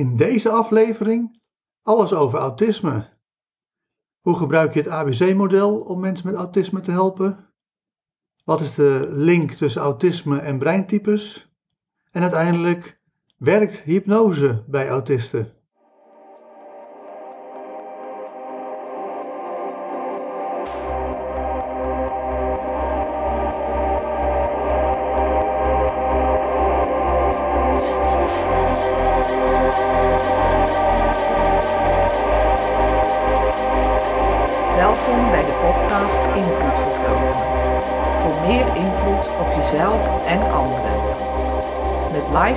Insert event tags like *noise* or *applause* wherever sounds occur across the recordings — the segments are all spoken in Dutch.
In deze aflevering alles over autisme. Hoe gebruik je het ABC-model om mensen met autisme te helpen? Wat is de link tussen autisme en breintypes? En uiteindelijk, werkt hypnose bij autisten?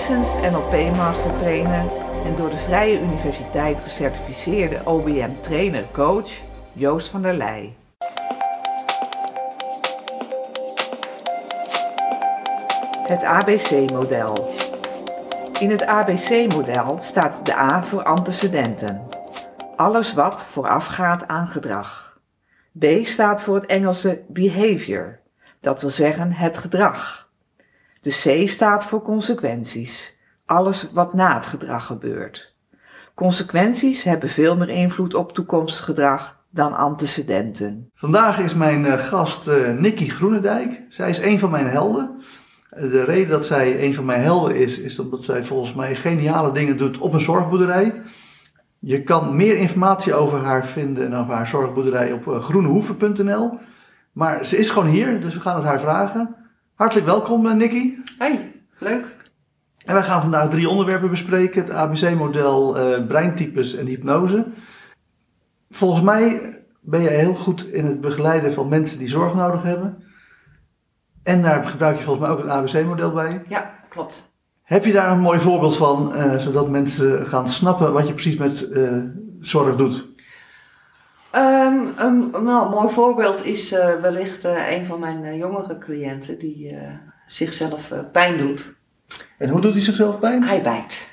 NLP Master Trainer en door de Vrije Universiteit gecertificeerde OBM Trainer Coach Joost van der Leij. Het ABC-model. In het ABC-model staat de A voor antecedenten. Alles wat voorafgaat aan gedrag. B staat voor het Engelse behavior, dat wil zeggen het gedrag. De C staat voor consequenties, alles wat na het gedrag gebeurt. Consequenties hebben veel meer invloed op toekomstig gedrag dan antecedenten. Vandaag is mijn eh, gast uh, Nikki Groenendijk. Zij is een van mijn helden. De reden dat zij een van mijn helden is, is omdat zij volgens mij geniale dingen doet op een zorgboerderij. Je kan meer informatie over haar vinden en over haar zorgboerderij op uh, groenehoeven.nl. Maar ze is gewoon hier, dus we gaan het haar vragen. Hartelijk welkom, uh, Nikki. Hey, leuk. En wij gaan vandaag drie onderwerpen bespreken: het ABC-model, uh, breintypes en hypnose. Volgens mij ben je heel goed in het begeleiden van mensen die zorg nodig hebben. En daar gebruik je volgens mij ook het ABC-model bij. Ja, klopt. Heb je daar een mooi voorbeeld van, uh, zodat mensen gaan snappen wat je precies met uh, zorg doet? Um, een, nou, een mooi voorbeeld is uh, wellicht een van mijn jongere cliënten die zichzelf pijn doet. En hoe doet hij zichzelf pijn? Hij bijt.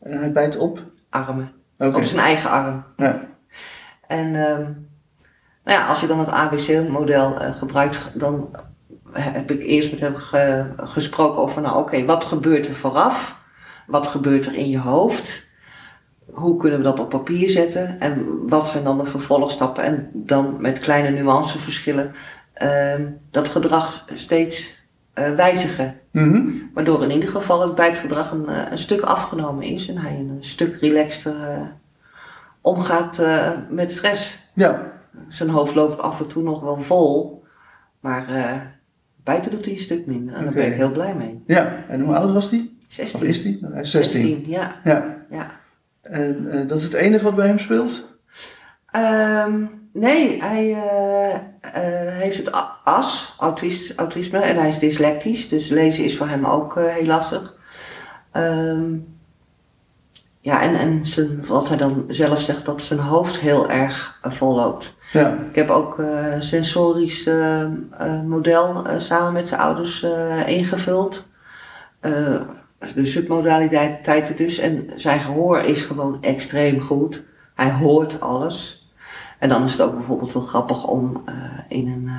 En hij bijt op? Armen. Okay. Op zijn eigen arm. Ja. En um, nou ja, als je dan het ABC-model gebruikt, dan heb ik eerst met hem ge, gesproken over, nou oké, okay, wat gebeurt er vooraf? Wat gebeurt er in je hoofd? Hoe kunnen we dat op papier zetten? En wat zijn dan de vervolgstappen? En dan met kleine nuanceverschillen uh, dat gedrag steeds uh, wijzigen. Mm -hmm. Waardoor in ieder geval het bijtgedrag een, uh, een stuk afgenomen is en hij een stuk relaxter uh, omgaat met stress. Ja. Zijn hoofd loopt af en toe nog wel vol, maar Bijten doet hij een stuk minder. En daar okay. ben ik heel blij mee. Ja, en hoe oud was hij? 16. Of is hij? Hij is 16. 16 ja. ja. ja. En uh, dat is het enige wat bij hem speelt? Um, nee, hij uh, uh, heeft het AS, autist, autisme, en hij is dyslectisch. Dus lezen is voor hem ook heel lastig. Um, ja, en, en zijn, wat hij dan zelf zegt, dat zijn hoofd heel erg vol loopt. Ja. Ik heb ook uh, sensorisch model samen met zijn ouders ingevuld. De submodaliteiten dus. En zijn gehoor is gewoon extreem goed. Hij hoort alles. En dan is het ook bijvoorbeeld wel grappig om in, een,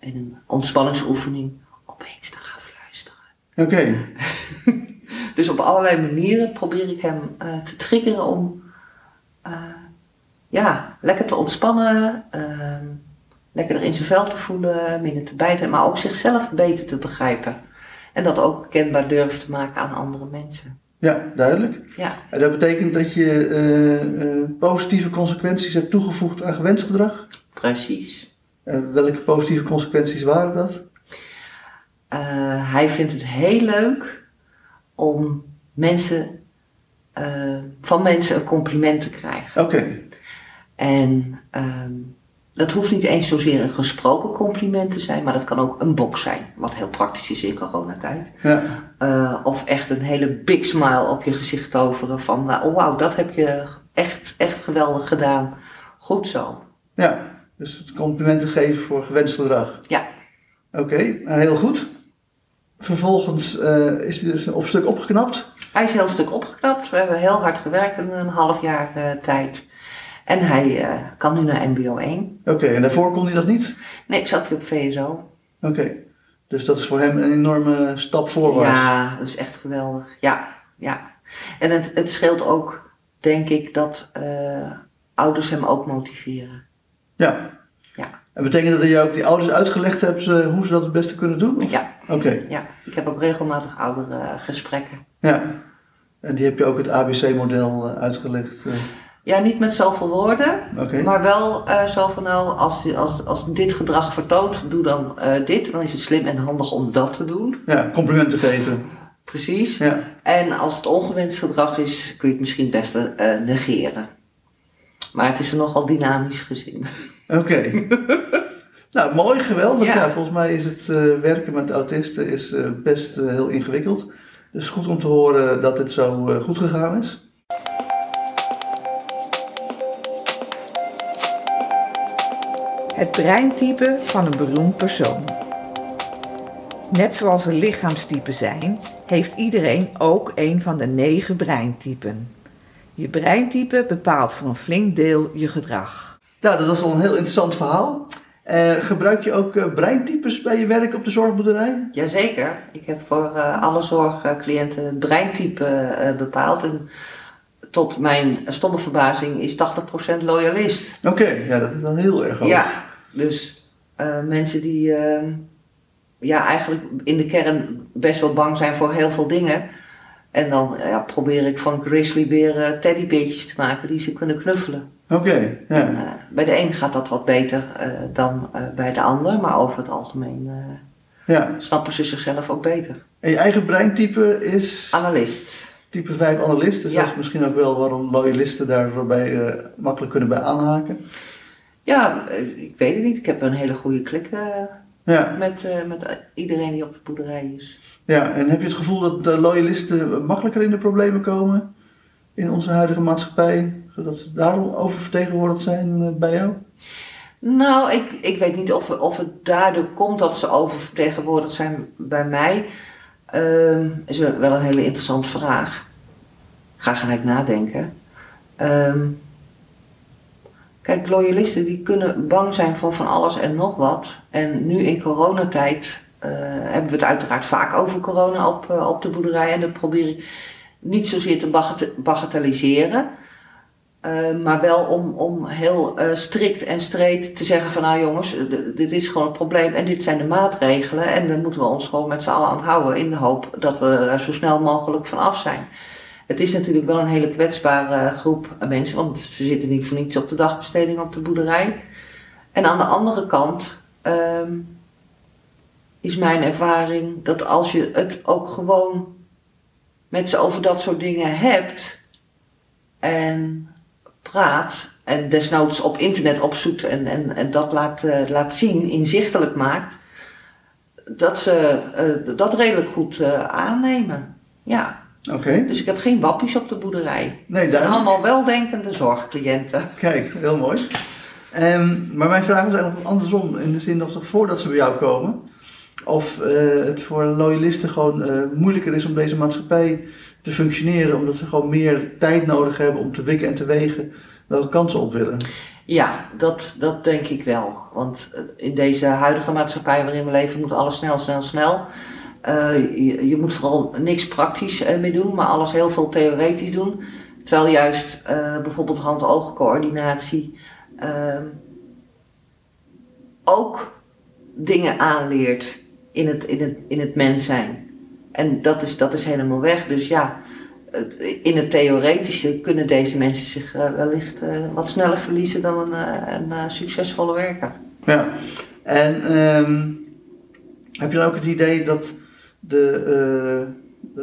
in een ontspanningsoefening opeens te gaan fluisteren. Oké. Okay. *laughs* dus op allerlei manieren probeer ik hem te triggeren om ja, lekker te ontspannen, uh, lekker er in zijn vel te voelen, minder te bijten, maar ook zichzelf beter te begrijpen. En dat ook kenbaar durft te maken aan andere mensen. Ja, duidelijk. Ja. En dat betekent dat je uh, uh, positieve consequenties hebt toegevoegd aan gewenst gedrag? Precies. welke positieve consequenties waren dat? hij vindt het heel leuk om mensen, van mensen een compliment te krijgen. Oké. Okay. En um, dat hoeft niet eens zozeer een gesproken compliment te zijn, maar dat kan ook een box zijn, wat heel praktisch is in coronatijd. Ja. Uh, of echt een hele big smile op je gezicht toveren van, nou, oh wauw, dat heb je echt, echt geweldig gedaan. Goed zo. Ja, dus het complimenten geven voor gewenst gedrag. Ja. Oké, okay, uh, heel goed. Vervolgens uh, is hij dus een stuk opgeknapt. Hij is een heel stuk opgeknapt. We hebben heel hard gewerkt in een half jaar tijd. En hij uh, kan nu naar MBO 1. Oké, okay, en daarvoor kon hij dat niet? Nee, zat hij op VSO. Oké, okay. dus dat is voor hem een enorme stap voorwaarts. Ja, dat is echt geweldig. Ja, ja. En het, het scheelt ook denk ik dat eh, ouders hem ook motiveren. Ja. Ja. En betekent dat dat je ook die ouders uitgelegd hebt eh, hoe ze dat het beste kunnen doen? Of- Ja, Oké, ja. ik heb ook regelmatig oudergesprekken. ja. En die heb je ook het ABC-model eh, uitgelegd. Ja, niet met zoveel woorden, maar wel eh, zo van nou, als, als, als dit gedrag vertoont, doe dan eh, dit. Dan is het slim en handig om dat te doen. Ja, complimenten geven. Precies. Ja. En als het ongewenst gedrag is, kun je het misschien het beste eh, negeren. Maar het is er nogal dynamisch gezien. Oké. *laughs* nou, mooi, geweldig. Ja. Ja. volgens mij is het werken met autisten is, best heel ingewikkeld. Dus goed om te horen dat dit zo goed gegaan is. Het breintype van een beroemd persoon. Net zoals er lichaamstypen zijn, heeft iedereen ook een van de negen breintypen. Je breintype bepaalt voor een flink deel je gedrag. Nou, dat was al een heel interessant verhaal. Eh, gebruik je ook eh, breintypes bij je werk op de zorgboerderij? Jazeker. Ik heb voor eh, alle zorgcliënten het breintype eh, bepaald. En tot mijn stomme verbazing is 80% loyalist. Oké, ja, dat is wel heel erg hoog. Ja, dus eh, mensen die eh, ja, eigenlijk in de kern best wel bang zijn voor heel veel dingen. En dan ja, probeer ik van grizzlyberen teddybeertjes te maken die ze kunnen knuffelen. Oké, ja. Eh, bij de een gaat dat wat beter eh, dan bij de ander, maar over het algemeen ja. snappen ze zichzelf ook beter. En je eigen breintype is Analist. type 5 analist. Dus Ja. dat is misschien ook wel waarom loyalisten daarbij eh, makkelijk kunnen bij aanhaken. Ja, eh, ik weet het niet. Ik heb een hele goede klik eh, Ja, met, eh, met iedereen die op de boerderij is. ja. En heb je het gevoel dat de loyalisten makkelijker in de problemen komen in onze huidige maatschappij? Zodat ze daarom oververtegenwoordigd zijn bij jou? Nou, ik, ik weet niet of, of het daardoor komt dat ze oververtegenwoordigd zijn bij mij. Ehm is wel een hele interessante vraag. Ik ga gelijk nadenken. Ehm, kijk, loyalisten die kunnen bang zijn voor van alles en nog wat. En nu in coronatijd eh, hebben we het uiteraard vaak over corona op, eh, op de boerderij. En dat probeer ik niet zozeer te bagate- bagatelliseren. Uh, maar wel om, om heel strikt en streed te zeggen van nou jongens, dit is gewoon het probleem en dit zijn de maatregelen en daar moeten we ons gewoon met z'n allen aan houden in de hoop dat we er zo snel mogelijk van af zijn. Het is natuurlijk wel een hele kwetsbare groep mensen, want ze zitten niet voor niets op de dagbesteding op de boerderij. En aan de andere kant um, is mijn ervaring dat als je het ook gewoon met ze over dat soort dingen hebt en praat en desnoods op internet opzoekt en, en, dat laat, uh, laat zien, inzichtelijk maakt, dat ze dat redelijk goed aannemen. Ja. Oké. Okay. Dus ik heb geen wappies op de boerderij. Nee, zijn allemaal weldenkende zorgcliënten. Kijk, heel mooi. Um, maar mijn vraag is eigenlijk andersom, in de zin dat voordat ze bij jou komen, of het voor loyalisten gewoon moeilijker is om deze maatschappij te functioneren, omdat ze gewoon meer tijd nodig hebben om te wikken en te wegen welke kansen op willen. Ja, dat, dat denk ik wel. Want in deze huidige maatschappij waarin we leven moet alles snel, snel, snel. Uh, je, je, moet vooral niks praktisch uh, meer doen, maar alles heel veel theoretisch doen. Terwijl juist uh, bijvoorbeeld hand-oogcoördinatie ook dingen aanleert in het, in, het, in het mens zijn. En dat is, dat is helemaal weg. Dus ja, in het theoretische kunnen deze mensen zich wellicht wat sneller verliezen dan een, succesvolle werker. Ja, en um, heb je dan ook het idee dat, de,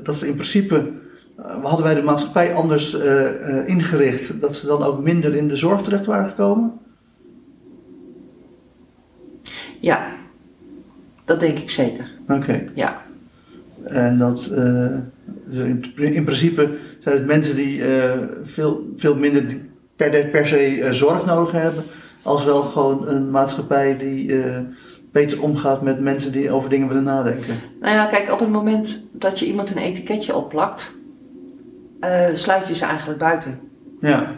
dat ze in principe, hadden wij de maatschappij anders ingericht, dat ze dan ook minder in de zorg terecht waren gekomen? Ja, dat denk ik zeker. Oké. Okay. Ja. En dat uh, in, in, principe zijn het mensen die veel, veel minder per, per se zorg nodig hebben, als wel gewoon een maatschappij die beter omgaat met mensen die over dingen willen nadenken. Nou ja, kijk, op het moment dat je iemand een etiketje opplakt, sluit je ze eigenlijk buiten. Ja.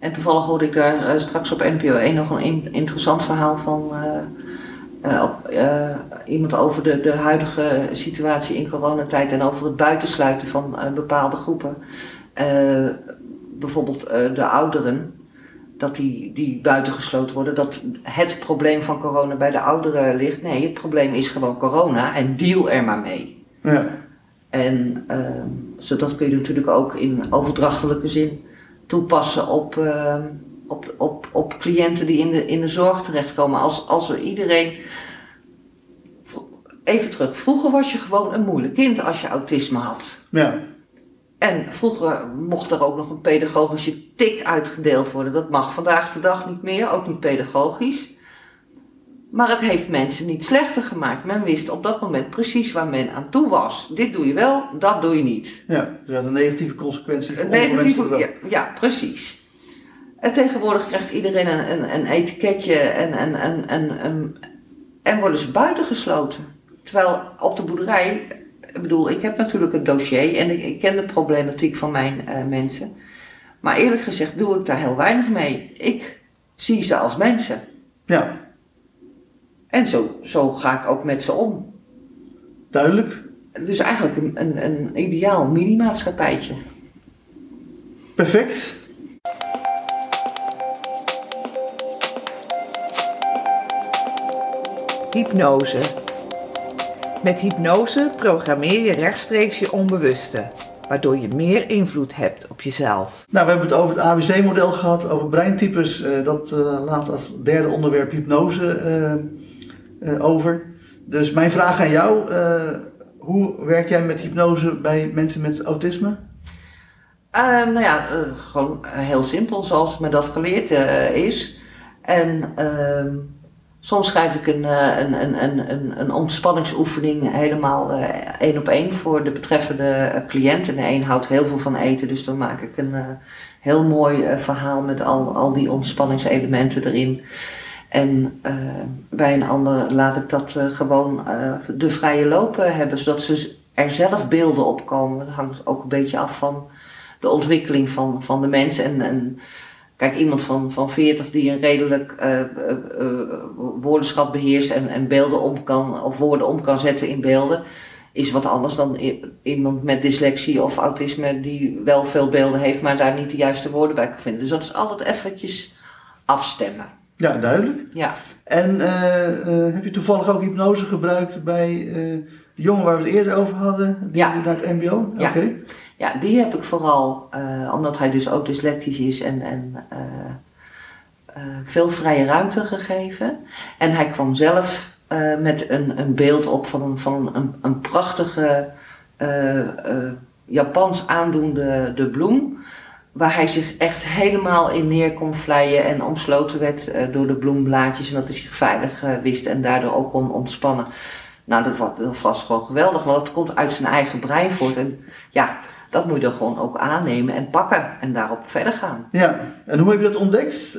En toevallig hoorde ik daar straks op NPO 1 nog een in, interessant verhaal van. Uh, op, uh, iemand over de, de huidige situatie in coronatijd en over het buitensluiten van bepaalde groepen. bijvoorbeeld eh, de ouderen, dat die, die buitengesloten worden, dat het probleem van corona bij de ouderen ligt. Nee, het probleem is gewoon corona en deal er maar mee. Ja. En ehm, zo dat kun je natuurlijk ook in overdrachtelijke zin toepassen op, ehm, op, op, op cliënten die in de, in de zorg terechtkomen. Als, als we iedereen. Even terug, vroeger was je gewoon een moeilijk kind als je autisme had. Ja. En vroeger mocht er ook nog een pedagogische tik uitgedeeld worden. Dat mag vandaag de dag niet meer, ook niet pedagogisch. Maar het heeft mensen niet slechter gemaakt. Men wist op dat moment precies waar men aan toe was. Dit doe je wel, dat doe je niet. Ja. Dus dat een negatieve consequentie voor negatieve, ja, ja, precies. En tegenwoordig krijgt iedereen een, een, een etiketje en, en, en, en, en, en worden ze buitengesloten. Terwijl op de boerderij, ik bedoel, ik heb natuurlijk een dossier en ik, ik ken de problematiek van mijn eh, mensen. Maar eerlijk gezegd doe ik daar heel weinig mee. Ik zie ze als mensen. Ja. En zo, zo ga ik ook met ze om. Duidelijk. Dus eigenlijk een, een, een ideaal mini-maatschappijtje. Perfect. Hypnose. Met hypnose programmeer je rechtstreeks je onbewuste, waardoor je meer invloed hebt op jezelf. Nou, we hebben het over het ABC-model gehad, over breintypes. Eh, dat eh, laat als derde onderwerp hypnose eh, eh, over. Dus mijn vraag aan jou, eh, hoe werk jij met hypnose bij mensen met autisme? Ehm, nou ja, gewoon heel simpel, zoals me dat geleerd eh, is. En ehm, soms schrijf ik een, eh, een, een, een, een, ontspanningsoefening helemaal eh, één op één voor de betreffende eh, cliënt. En de een houdt heel veel van eten, dus dan maak ik een eh, heel mooi eh, verhaal met al, al die ontspanningselementen erin. En eh, bij een ander laat ik dat eh, gewoon eh, de vrije loop eh, hebben, zodat ze er zelf beelden op komen. Dat hangt ook een beetje af van de ontwikkeling van, van de mensen. En, en kijk, iemand van, van 40 die een redelijk eh, woordenschat beheerst en, en beelden om kan, of woorden om kan zetten in beelden, is wat anders dan iemand met dyslexie of autisme die wel veel beelden heeft, maar daar niet de juiste woorden bij kan vinden. Dus dat is altijd eventjes afstemmen. Ja, duidelijk. Ja. En heb je toevallig ook hypnose gebruikt bij de jongen waar we het eerder over hadden? Die Ja. Naar het mbo? Ja. Ja, die heb ik vooral, eh, omdat hij dus ook dyslectisch is en, en eh, eh, veel vrije ruimte gegeven. En hij kwam zelf met een, een beeld op van een, van een, een prachtige Japans aandoende de bloem. Waar hij zich echt helemaal in neer kon vlijen en omsloten werd door de bloemblaadjes. En dat hij zich veilig wist en daardoor ook kon ontspannen. Nou, dat was, dat was gewoon geweldig, want dat komt uit zijn eigen brein voort. En ja, dat moet je dan gewoon ook aannemen en pakken en daarop verder gaan. Ja. En hoe heb je dat ontdekt?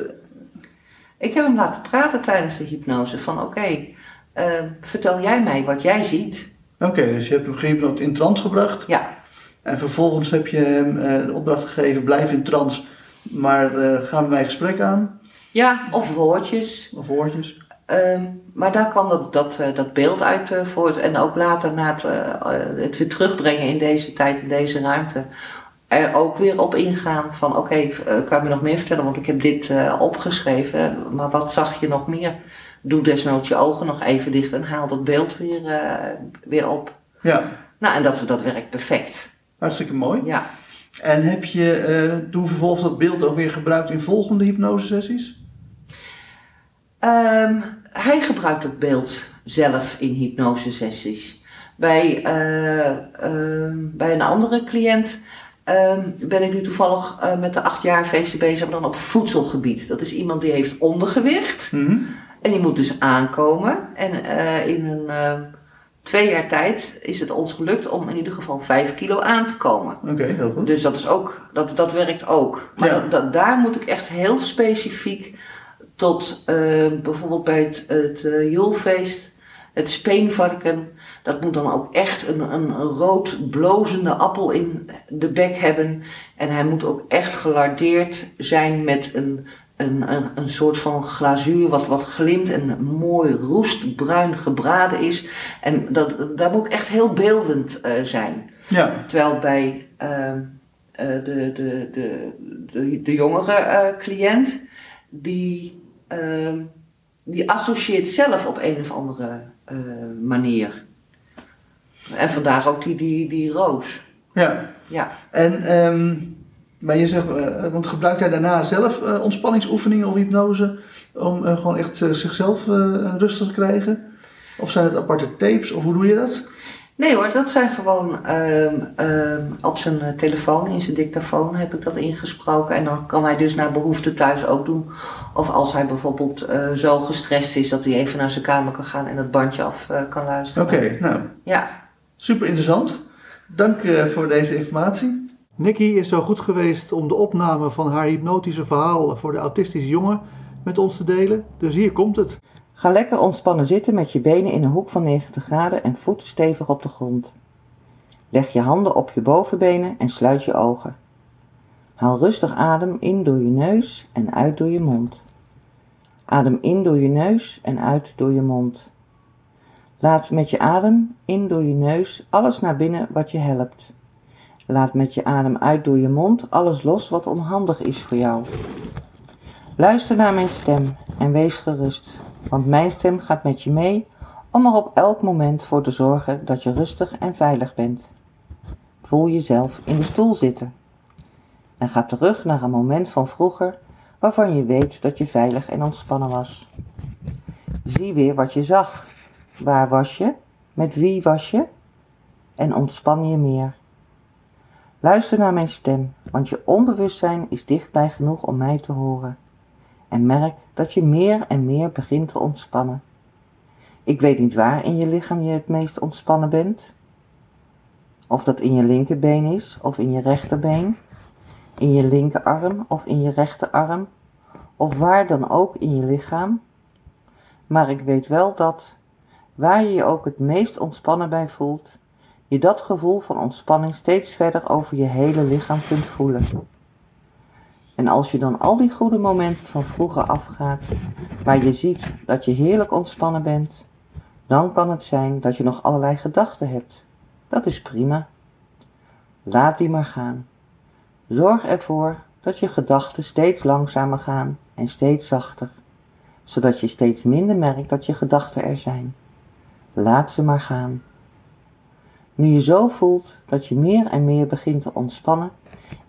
Ik heb hem laten praten tijdens de hypnose van oké, eh, vertel jij mij wat jij ziet. Oké, dus je hebt hem gehypnoot in trance gebracht. Ja, En vervolgens heb je hem eh, de opdracht gegeven, blijf in trance, maar eh, ga met mij gesprek aan, ja of woordjes. of woordjes. Ehm, maar daar kwam dat, dat, eh, dat beeld uit eh, voort. En ook later na het, eh, het weer terugbrengen in deze tijd, in deze ruimte. Er ook weer op ingaan van oké, kan je me nog meer vertellen? Want ik heb dit opgeschreven. Maar wat zag je nog meer? Doe desnoods je ogen nog even dicht en haal dat beeld weer, weer op. Ja, Nou, en dat, dat werkt perfect. hartstikke mooi. Ja. En heb je eh, toen vervolgens dat beeld ook weer gebruikt in volgende hypnosesessies? Ehm, hij gebruikt het beeld zelf in hypnosesessies. Bij, eh, ehm, bij een andere cliënt ehm, ben ik nu toevallig eh, met de acht jaar feesten bezig, maar dan op voedselgebied. Dat is iemand die heeft ondergewicht Mhm. en die moet dus aankomen. En eh, in een twee jaar tijd is het ons gelukt om in ieder geval vijf kilo aan te komen. Oké, heel goed. Dus dat, is ook, dat, dat werkt ook. Maar Ja. daar moet ik echt heel specifiek tot eh, bijvoorbeeld bij het, het eh, Joelfeest, het speenvarken. Dat moet dan ook echt een, een, rood blozende appel in de bek hebben. En hij moet ook echt gelardeerd zijn met een, een, een, een soort van glazuur wat, wat glimt en mooi roestbruin gebraden is. En dat, daar moet ik echt heel beeldend eh, zijn. Ja, Terwijl bij de, de, de, de, de jongere cliënt, die, ehm, die associeert zelf op een of andere eh, manier. En vandaar ook die, die, die roos. Ja. Ja. En, ehm, maar je zegt, eh, want gebruikt hij daarna zelf eh, ontspanningsoefeningen of hypnose om gewoon echt zichzelf rustig te krijgen? Of zijn het aparte tapes of hoe doe je dat? Nee hoor, dat zijn gewoon ehm, ehm, op zijn eh, telefoon, in zijn dictafoon heb ik dat ingesproken. En dan kan hij dus naar behoefte thuis ook doen. Of als hij bijvoorbeeld eh, zo gestrest is dat hij even naar zijn kamer kan gaan en het bandje af eh, kan luisteren. Oké, nou, Ja, super interessant. Dank eh, voor deze informatie. Nicky is zo goed geweest om de opname van haar hypnotische verhaal voor de autistische jongen met ons te delen. Dus hier komt het. Ga lekker ontspannen zitten met je benen in een hoek van 90 graden en voeten stevig op de grond. Leg je handen op je bovenbenen en sluit je ogen. Haal rustig adem in door je neus en uit door je mond. Adem in door je neus en uit door je mond. Laat met je adem in door je neus alles naar binnen wat je helpt. Laat met je adem uit door je mond alles los wat onhandig is voor jou. Luister naar mijn stem en wees gerust, want mijn stem gaat met je mee om er op elk moment voor te zorgen dat je rustig en veilig bent. Voel jezelf in de stoel zitten en ga terug naar een moment van vroeger waarvan je weet dat je veilig en ontspannen was. Zie weer wat je zag. Waar was je? Met wie was je? En ontspan je meer. Luister naar mijn stem, want je onbewustzijn is dichtbij genoeg om mij te horen. En merk dat je meer en meer begint te ontspannen. Ik weet niet waar in je lichaam je het meest ontspannen bent. Of dat in je linkerbeen is of in je rechterbeen, in je linkerarm of in je rechterarm, of waar dan ook in je lichaam. Maar ik weet wel dat, waar je je ook het meest ontspannen bij voelt, je dat gevoel van ontspanning steeds verder over je hele lichaam kunt voelen. En als je dan al die goede momenten van vroeger afgaat, waar je ziet dat je heerlijk ontspannen bent, dan kan het zijn dat je nog allerlei gedachten hebt. Dat is prima. Laat die maar gaan. Zorg ervoor dat je gedachten steeds langzamer gaan en steeds zachter, zodat je steeds minder merkt dat je gedachten er zijn. Laat ze maar gaan. Nu je zo voelt dat je meer en meer begint te ontspannen,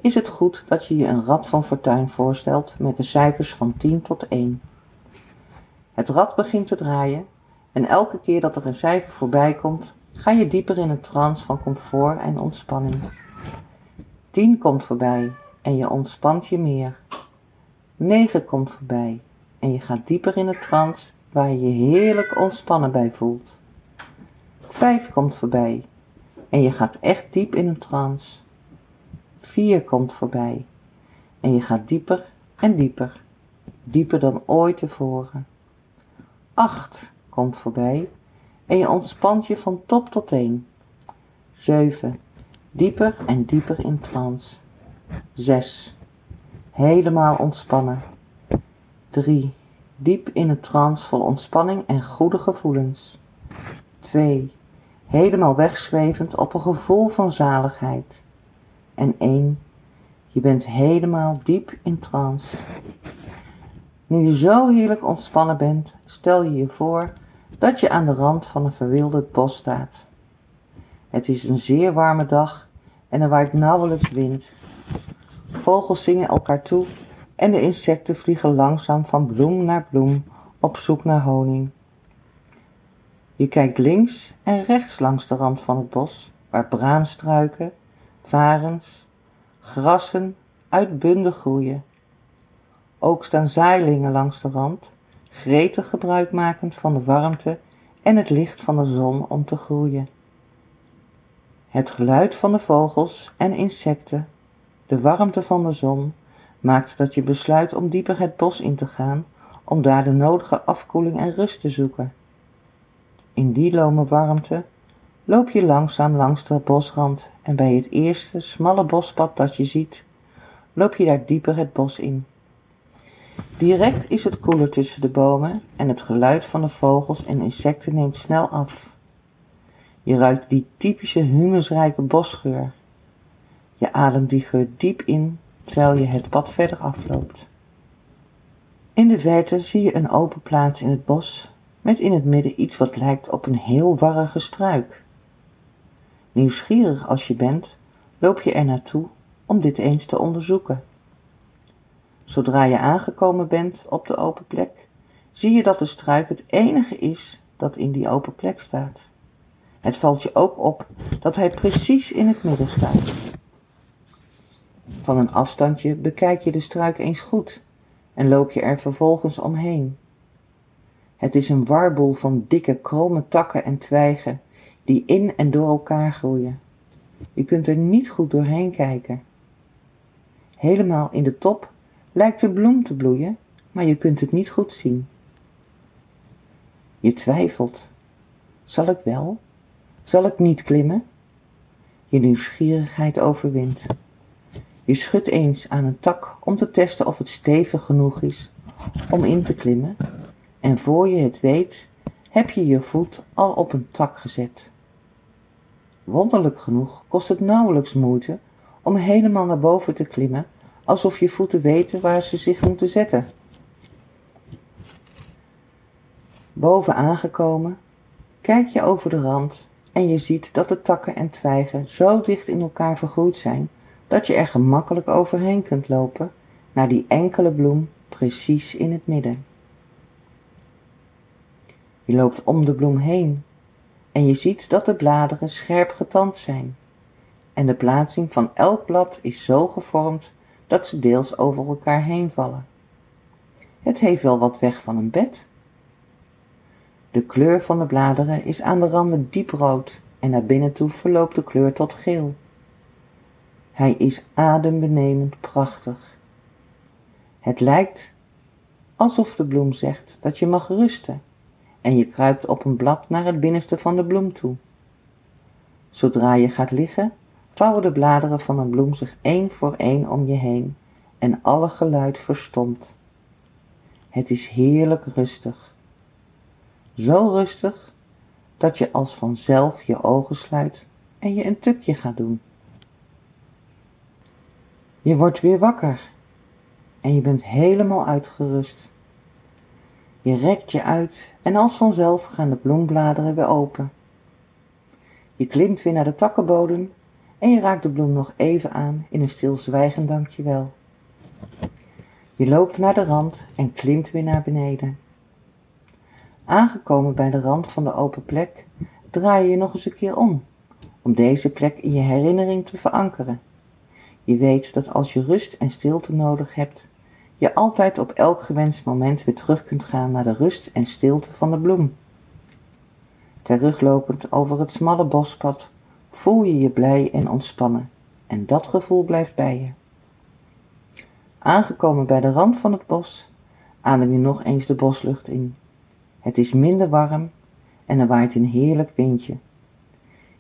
is het goed dat je je een rad van fortuin voorstelt met de cijfers van 10 tot 1. Het rad begint te draaien en elke keer dat er een cijfer voorbij komt, ga je dieper in een trance van comfort en ontspanning. 10 komt voorbij en je ontspant je meer. 9 komt voorbij en je gaat dieper in een trance waar je je heerlijk ontspannen bij voelt. 5 komt voorbij en je gaat echt diep in een trance. 4 komt voorbij en je gaat dieper en dieper, dieper dan ooit tevoren. 8 komt voorbij en je ontspant je van top tot teen. 7 dieper en dieper in trance. 6 helemaal ontspannen. 3 diep in een trance vol ontspanning en goede gevoelens. 2 helemaal wegzwevend op een gevoel van zaligheid. En één, je bent helemaal diep in trance. Nu je zo heerlijk ontspannen bent, stel je je voor dat je aan de rand van een verwilderd bos staat. Het is een zeer warme dag en er waait nauwelijks wind. Vogels zingen elkaar toe en de insecten vliegen langzaam van bloem naar bloem op zoek naar honing. Je kijkt links en rechts langs de rand van het bos, waar braamstruiken, varens, grassen uitbundig groeien. Ook staan zaailingen langs de rand, gretig gebruikmakend van de warmte en het licht van de zon om te groeien. Het geluid van de vogels en insecten, de warmte van de zon, maakt dat je besluit om dieper het bos in te gaan om daar de nodige afkoeling en rust te zoeken. In die lome warmte loop je langzaam langs de bosrand en bij het eerste smalle bospad dat je ziet, loop je daar dieper het bos in. Direct is het koeler tussen de bomen en het geluid van de vogels en insecten neemt snel af. Je ruikt die typische humusrijke bosgeur. Je ademt die geur diep in terwijl je het pad verder afloopt. In de verte zie je een open plaats in het bos met in het midden iets wat lijkt op een heel warrige struik. Nieuwsgierig als je bent, loop je er naartoe om dit eens te onderzoeken. Zodra je aangekomen bent op de open plek, zie je dat de struik het enige is dat in die open plek staat. Het valt je ook op dat hij precies in het midden staat. Van een afstandje bekijk je de struik eens goed en loop je er vervolgens omheen. Het is een warboel van dikke, krome takken en twijgen die in en door elkaar groeien. Je kunt er niet goed doorheen kijken. Helemaal in de top lijkt de bloem te bloeien, maar je kunt het niet goed zien. Je twijfelt. Zal ik wel? Zal ik niet klimmen? Je nieuwsgierigheid overwint. Je schudt eens aan een tak om te testen of het stevig genoeg is om in te klimmen en voor je het weet heb je je voet al op een tak gezet. Wonderlijk genoeg kost het nauwelijks moeite om helemaal naar boven te klimmen alsof je voeten weten waar ze zich moeten zetten. Boven aangekomen, kijk je over de rand en je ziet dat de takken en twijgen zo dicht in elkaar vergroeid zijn dat je er gemakkelijk overheen kunt lopen naar die enkele bloem precies in het midden. Je loopt om de bloem heen en je ziet dat de bladeren scherp getand zijn. En de plaatsing van elk blad is zo gevormd dat ze deels over elkaar heen vallen. Het heeft wel wat weg van een bed. De kleur van de bladeren is aan de randen dieprood en naar binnen toe verloopt de kleur tot geel. Hij is adembenemend prachtig. Het lijkt alsof de bloem zegt dat je mag rusten en je kruipt op een blad naar het binnenste van de bloem toe. Zodra je gaat liggen, vouwen de bladeren van een bloem zich één voor één om je heen en alle geluid verstomt. Het is heerlijk rustig. Zo rustig dat je als vanzelf je ogen sluit en je een tukje gaat doen. Je wordt weer wakker en je bent helemaal uitgerust. Je rekt je uit en als vanzelf gaan de bloembladeren weer open. Je klimt weer naar de takkenbodem en je raakt de bloem nog even aan in een stilzwijgend dankjewel. Je loopt naar de rand en klimt weer naar beneden. Aangekomen bij de rand van de open plek, draai je je nog eens een keer om, om deze plek in je herinnering te verankeren. Je weet dat als je rust en stilte nodig hebt, je altijd op elk gewenst moment weer terug kunt gaan naar de rust en stilte van de bloem. Teruglopend over het smalle bospad voel je je blij en ontspannen en dat gevoel blijft bij je. Aangekomen bij de rand van het bos, adem je nog eens de boslucht in. Het is minder warm en er waait een heerlijk windje.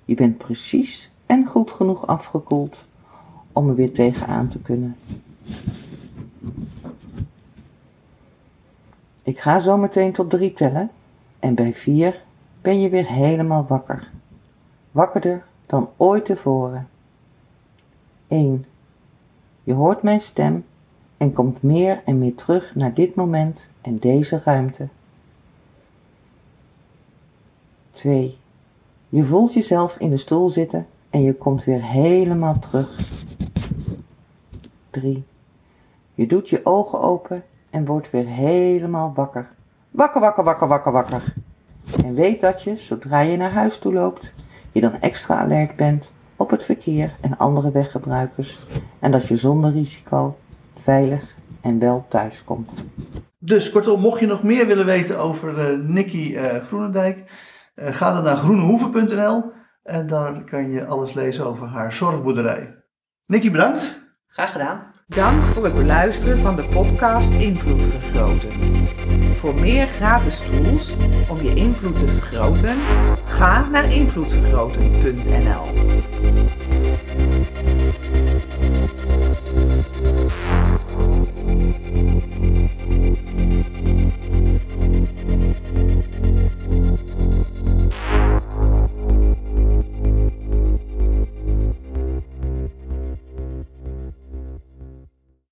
Je bent precies en goed genoeg afgekoeld om er weer tegenaan te kunnen. Ik ga zo meteen tot drie tellen en bij vier ben je weer helemaal wakker. Wakkerder dan ooit tevoren. 1. Je hoort mijn stem en komt meer en meer terug naar dit moment en deze ruimte. 2. Je voelt jezelf in de stoel zitten en je komt weer helemaal terug. 3. Je doet je ogen open en wordt weer helemaal wakker. Wakker, wakker, wakker, wakker, wakker. En weet dat je, zodra je naar huis toe loopt, je dan extra alert bent op het verkeer en andere weggebruikers en dat je zonder risico veilig en wel thuis komt. Dus kortom, mocht je nog meer willen weten over uh, Nicky uh, Groenendijk, uh, ga dan naar groenehoeven.nl en daar kan je alles lezen over haar zorgboerderij. Nicky, bedankt. Graag gedaan. Dank voor het beluisteren van de podcast Invloed Vergroten. Voor meer gratis tools om je invloed te vergroten, ga naar invloedvergroten.nl.